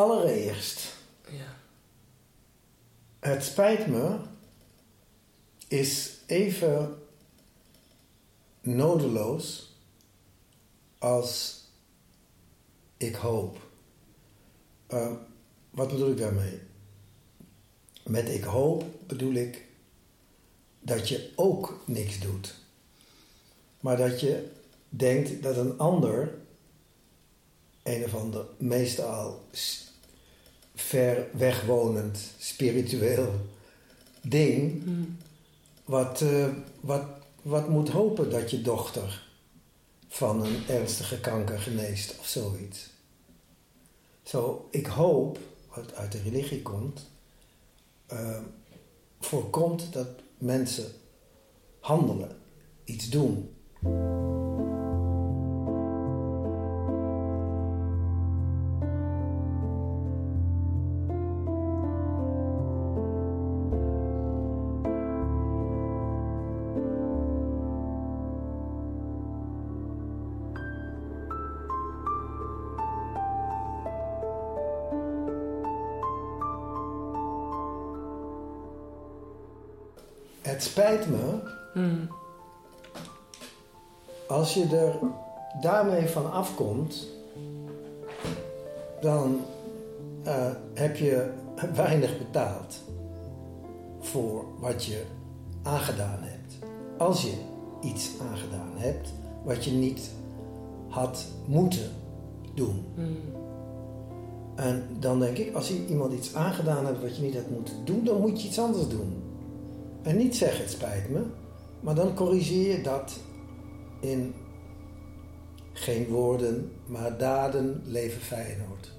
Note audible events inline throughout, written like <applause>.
Allereerst, Ja. het spijt me is even nodeloos als ik hoop. Eh, wat bedoel ik daarmee? Met ik hoop bedoel ik dat je ook niks doet. Maar dat je denkt dat een ander, een of ander, meestal ver wegwonend, spiritueel ding, wat, eh, wat, wat moet hopen dat je dochter van een ernstige kanker geneest of zoiets. Zo, ik hoop, wat uit de religie komt, eh, voorkomt dat mensen handelen, iets doen. Het spijt me Hmm. als je er daarmee van afkomt, dan eh, heb je <laughs> weinig betaald voor wat je aangedaan hebt. Als je iets aangedaan hebt wat je niet had moeten doen. Hmm. En dan denk ik, als je iemand iets aangedaan hebt wat je niet had moeten doen, dan moet je iets anders doen. En niet zeggen het spijt me, maar dan corrigeer je dat in geen woorden, maar daden leven Feyenoord.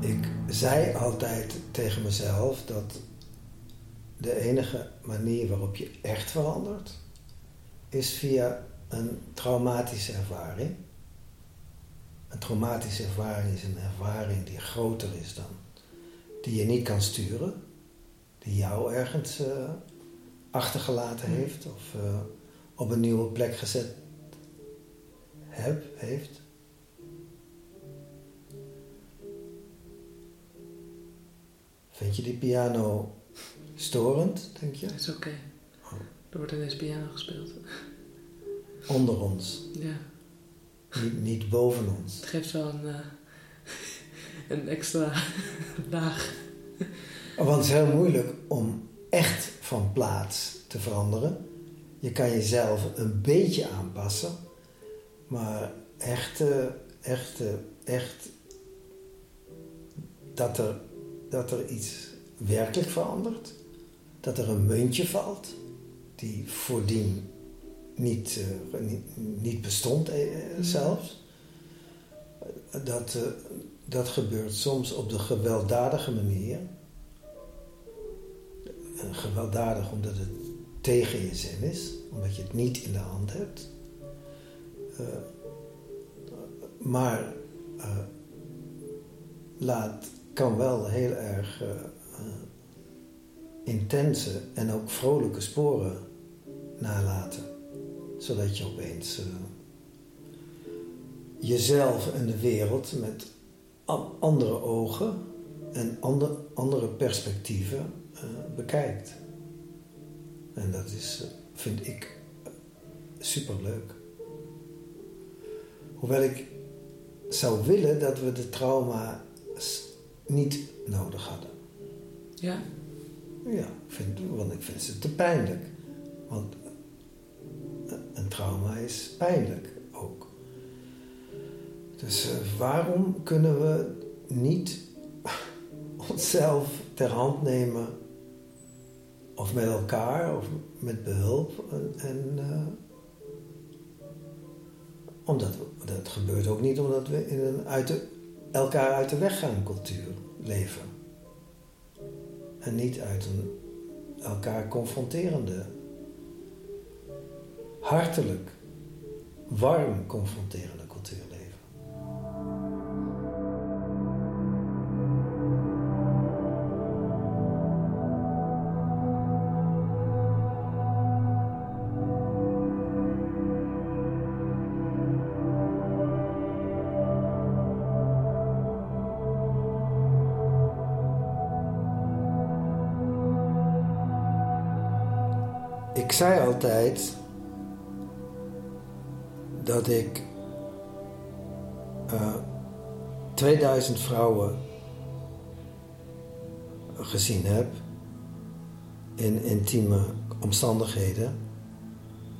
Ik zei altijd tegen mezelf dat de enige manier waarop je echt verandert is via een traumatische ervaring. Een traumatische ervaring is een ervaring die groter is dan die je niet kan sturen, die jou ergens eh, achtergelaten heeft of eh, op een nieuwe plek gezet heb, heeft. Vind je die piano storend, denk je? Dat is oké. Er wordt ineens piano gespeeld. Onder ons, Ja. niet, niet boven ons. Het geeft wel een, eh, <laughs> een extra <laughs> laag. Want het is heel moeilijk om echt van plaats te veranderen. Je kan jezelf een beetje aanpassen, maar echt, echt, echt dat er, dat er iets werkelijk verandert, dat er een muntje valt die voordien niet, eh, niet, niet bestond eh, zelfs. Dat, eh, dat gebeurt soms op de gewelddadige manier. En gewelddadig omdat het tegen je zin is, omdat je het niet in de hand hebt. Eh, maar eh, laat, kan wel heel erg eh, eh, intense en ook vrolijke sporen nalaten. Zodat je opeens eh, jezelf en de wereld met andere ogen en ander, andere perspectieven eh, bekijkt. En dat is, eh, vind ik, superleuk. Hoewel ik zou willen dat we de trauma's niet nodig hadden. Ja. Ja, vind, want ik vind ze te pijnlijk. Want trauma is pijnlijk ook. Dus eh, waarom kunnen we niet <laughs> onszelf ter hand nemen, of met elkaar, of met behulp? En, eh, omdat dat gebeurt ook niet omdat we in een uit de, elkaar uit de weg gaan cultuur leven. En niet uit een elkaar confronterende, hartelijk, warm confronterende cultuurleven. Ik zei altijd dat ik uh, 2000 vrouwen gezien heb in intieme omstandigheden,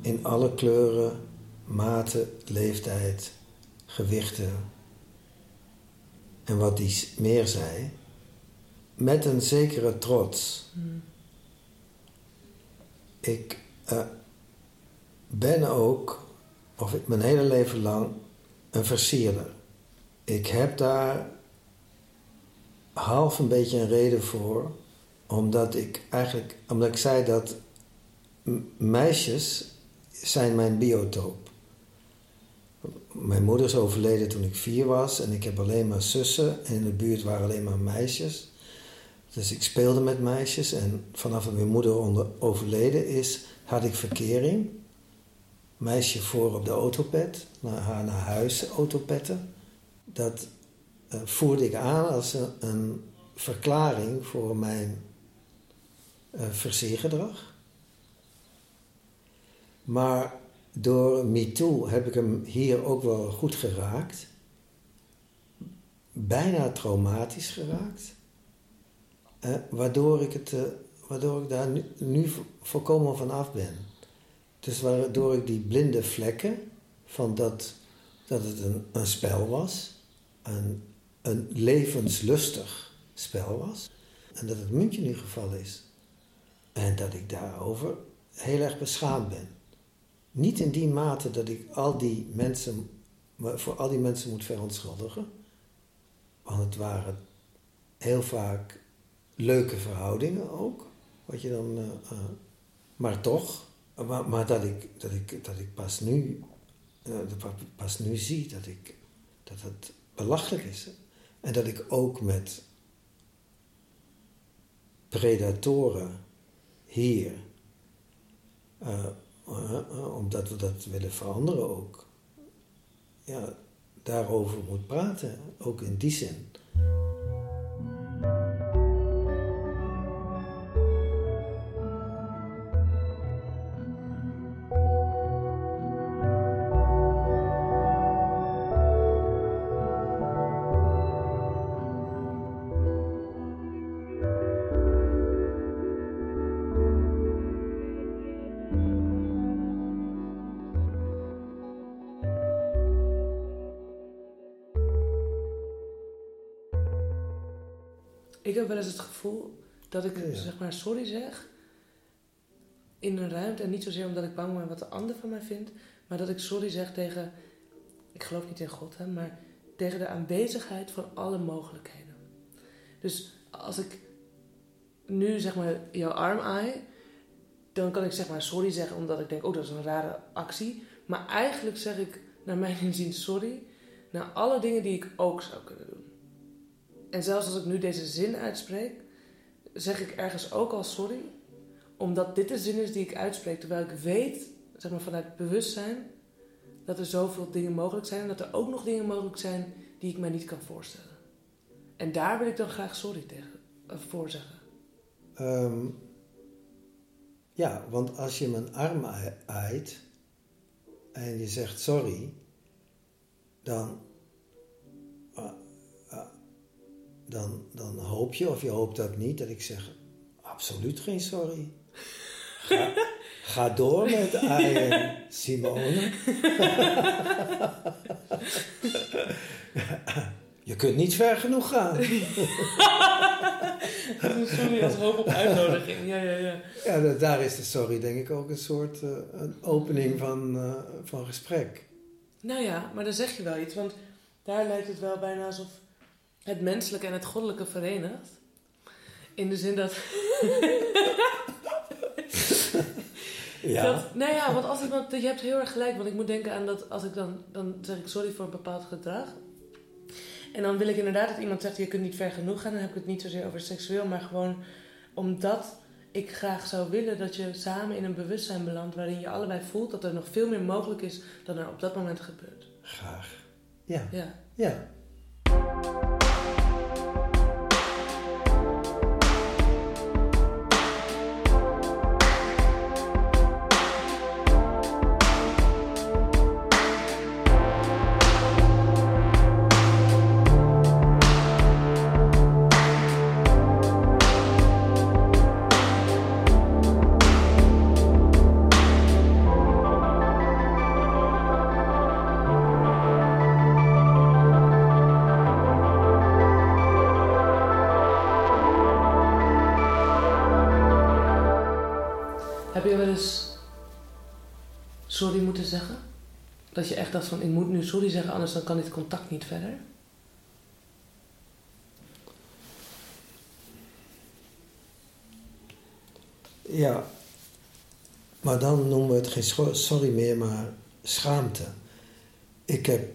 in alle kleuren, maten, leeftijd, gewichten en wat die meer zei, met een zekere trots. Hmm. Ik uh, ben ook, of mijn hele leven lang, een versierder. Ik heb daar half een beetje een reden voor, omdat ik eigenlijk, omdat ik zei dat meisjes zijn mijn biotoop. Mijn moeder is overleden toen ik vier was en ik heb alleen maar zussen en in de buurt waren alleen maar meisjes. Dus ik speelde met meisjes en vanaf dat mijn moeder onder, overleden is, had ik verkering. Meisje voor op de autopet, naar haar naar huis autopetten. Dat uh, voerde ik aan als een, verklaring voor mijn uh, versiergedrag. Maar door MeToo heb ik hem hier ook wel goed geraakt. Bijna traumatisch geraakt. Uh, waardoor, ik het, uh, waardoor ik daar nu, nu volkomen van af ben. Dus waardoor ik die blinde vlekken van dat, dat het een, een spel was, een, een levenslustig spel was, en dat het muntje nu gevallen is. En dat ik daarover heel erg beschaamd ben. Niet in die mate dat ik al die mensen, voor al die mensen moet verontschuldigen. Want het waren heel vaak leuke verhoudingen ook. Wat je dan, uh, uh, maar toch, maar, maar, dat, ik, dat, ik, dat ik pas nu, uh, pas nu zie dat, ik, dat het belachelijk is. En dat ik ook met predatoren hier, omdat we dat willen veranderen ook, ja, daarover moet praten, ook in die zin. Ik heb wel eens het gevoel dat ik zeg maar sorry zeg in een ruimte. En niet zozeer omdat ik bang ben wat de ander van mij vindt. Maar dat ik sorry zeg tegen, ik geloof niet in God, hè, maar tegen de aanwezigheid van alle mogelijkheden. Dus als ik nu zeg maar jouw arm aai, dan kan ik zeg maar sorry zeggen omdat ik denk, oh dat is een rare actie. Maar eigenlijk zeg ik naar mijn <laughs> inzien sorry naar alle dingen die ik ook zou kunnen doen. En zelfs als ik nu deze zin uitspreek, zeg ik ergens ook al sorry. Omdat dit de zin is die ik uitspreek. Terwijl ik weet, zeg maar vanuit bewustzijn, dat er zoveel dingen mogelijk zijn. En dat er ook nog dingen mogelijk zijn die ik mij niet kan voorstellen. En daar wil ik dan graag sorry tegen, uh, voor zeggen. Ehm, ja, want als je mijn arm aait en je zegt sorry, dan dan, dan hoop je, of je hoopt dat niet, dat ik zeg: absoluut geen sorry. Ga, <laughs> ga door met aaien, Simone. <laughs> je kunt niet ver genoeg gaan. <laughs> sorry als hoop op uitnodiging. Ja, ja, ja. ja, daar is de sorry denk ik ook een soort uh, een opening van, uh, van gesprek. Nou ja, maar dan zeg je wel iets, want daar lijkt het wel bijna alsof het menselijke en het goddelijke verenigt. In de zin dat. ja. Dat, nou ja, want als ik, want je hebt heel erg gelijk, want ik moet denken aan dat als ik dan, dan zeg ik sorry voor een bepaald gedrag. En dan wil ik inderdaad dat iemand zegt: je kunt niet ver genoeg gaan. Dan heb ik het niet zozeer over seksueel, maar gewoon omdat ik graag zou willen dat je samen in een bewustzijn belandt waarin je allebei voelt dat er nog veel meer mogelijk is dan er op dat moment gebeurt. Graag. Ja. Ja. ja. Sorry moeten zeggen? Dat je echt dacht van, ik moet nu sorry zeggen, anders dan kan dit contact niet verder? Ja, maar dan noemen we het geen sorry meer, maar schaamte. Ik heb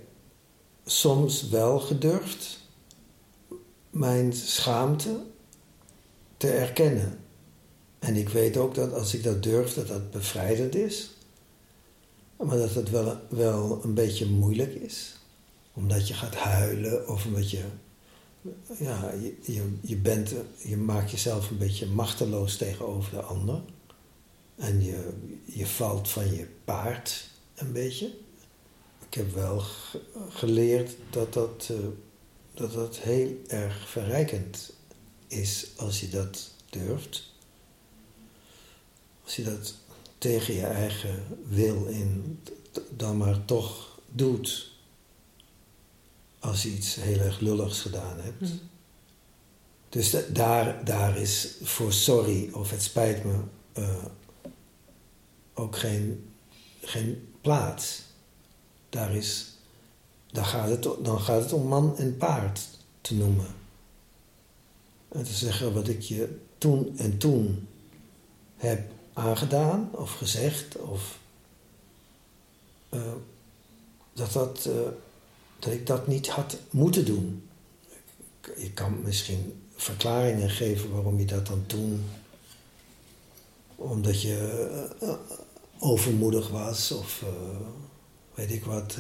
soms wel gedurfd mijn schaamte te erkennen. En ik weet ook dat als ik dat durf, dat dat bevrijdend is. Maar dat het wel, wel een beetje moeilijk is. Omdat je gaat huilen of omdat je... Ja, je, je, je, bent, je maakt jezelf een beetje machteloos tegenover de ander. En je, je valt van je paard een beetje. Ik heb wel geleerd dat dat, uh, dat dat heel erg verrijkend is als je dat durft. Als je dat tegen je eigen wil in dan maar toch doet. Als je iets heel erg lulligs gedaan hebt. Hm. Dus daar, daar is voor sorry of het spijt me uh, ook geen, geen plaats. Daar is, daar gaat het, dan gaat het om man en paard te noemen. En te zeggen wat ik je toen en toen heb aangedaan of gezegd of uh, dat, dat, uh, dat ik dat niet had moeten doen. Je kan misschien verklaringen geven waarom je dat dan toen omdat je uh, overmoedig was of weet ik wat.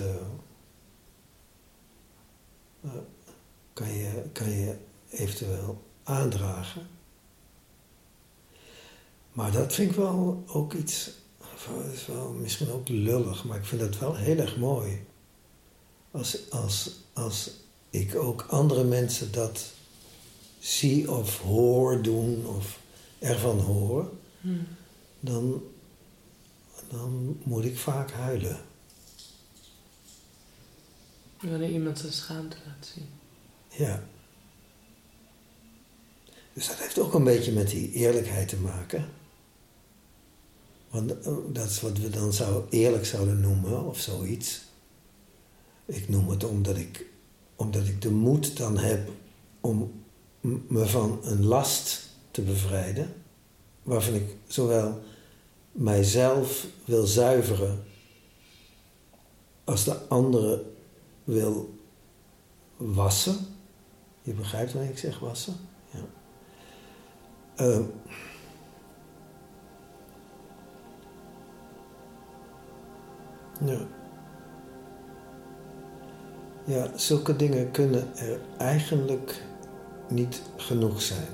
kan, je, kan je eventueel aandragen. Maar dat vind ik wel ook iets, dat is wel misschien ook lullig, maar ik vind het wel heel erg mooi. Als, als, als ik ook andere mensen dat zie of hoor doen of ervan hoor, hmm. dan, dan moet ik vaak huilen. Wanneer iemand zijn schaamte laat zien. Ja. Dus dat heeft ook een beetje met die eerlijkheid te maken. Want eh, dat is wat we dan zou, eerlijk zouden noemen of zoiets. Ik noem het omdat ik, omdat ik de moed dan heb om me van een last te bevrijden. Waarvan ik zowel mijzelf wil zuiveren als de andere wil wassen. Je begrijpt wat ik zeg, wassen? Ja. Uh, Ja. Ja, zulke dingen kunnen er eigenlijk niet genoeg zijn.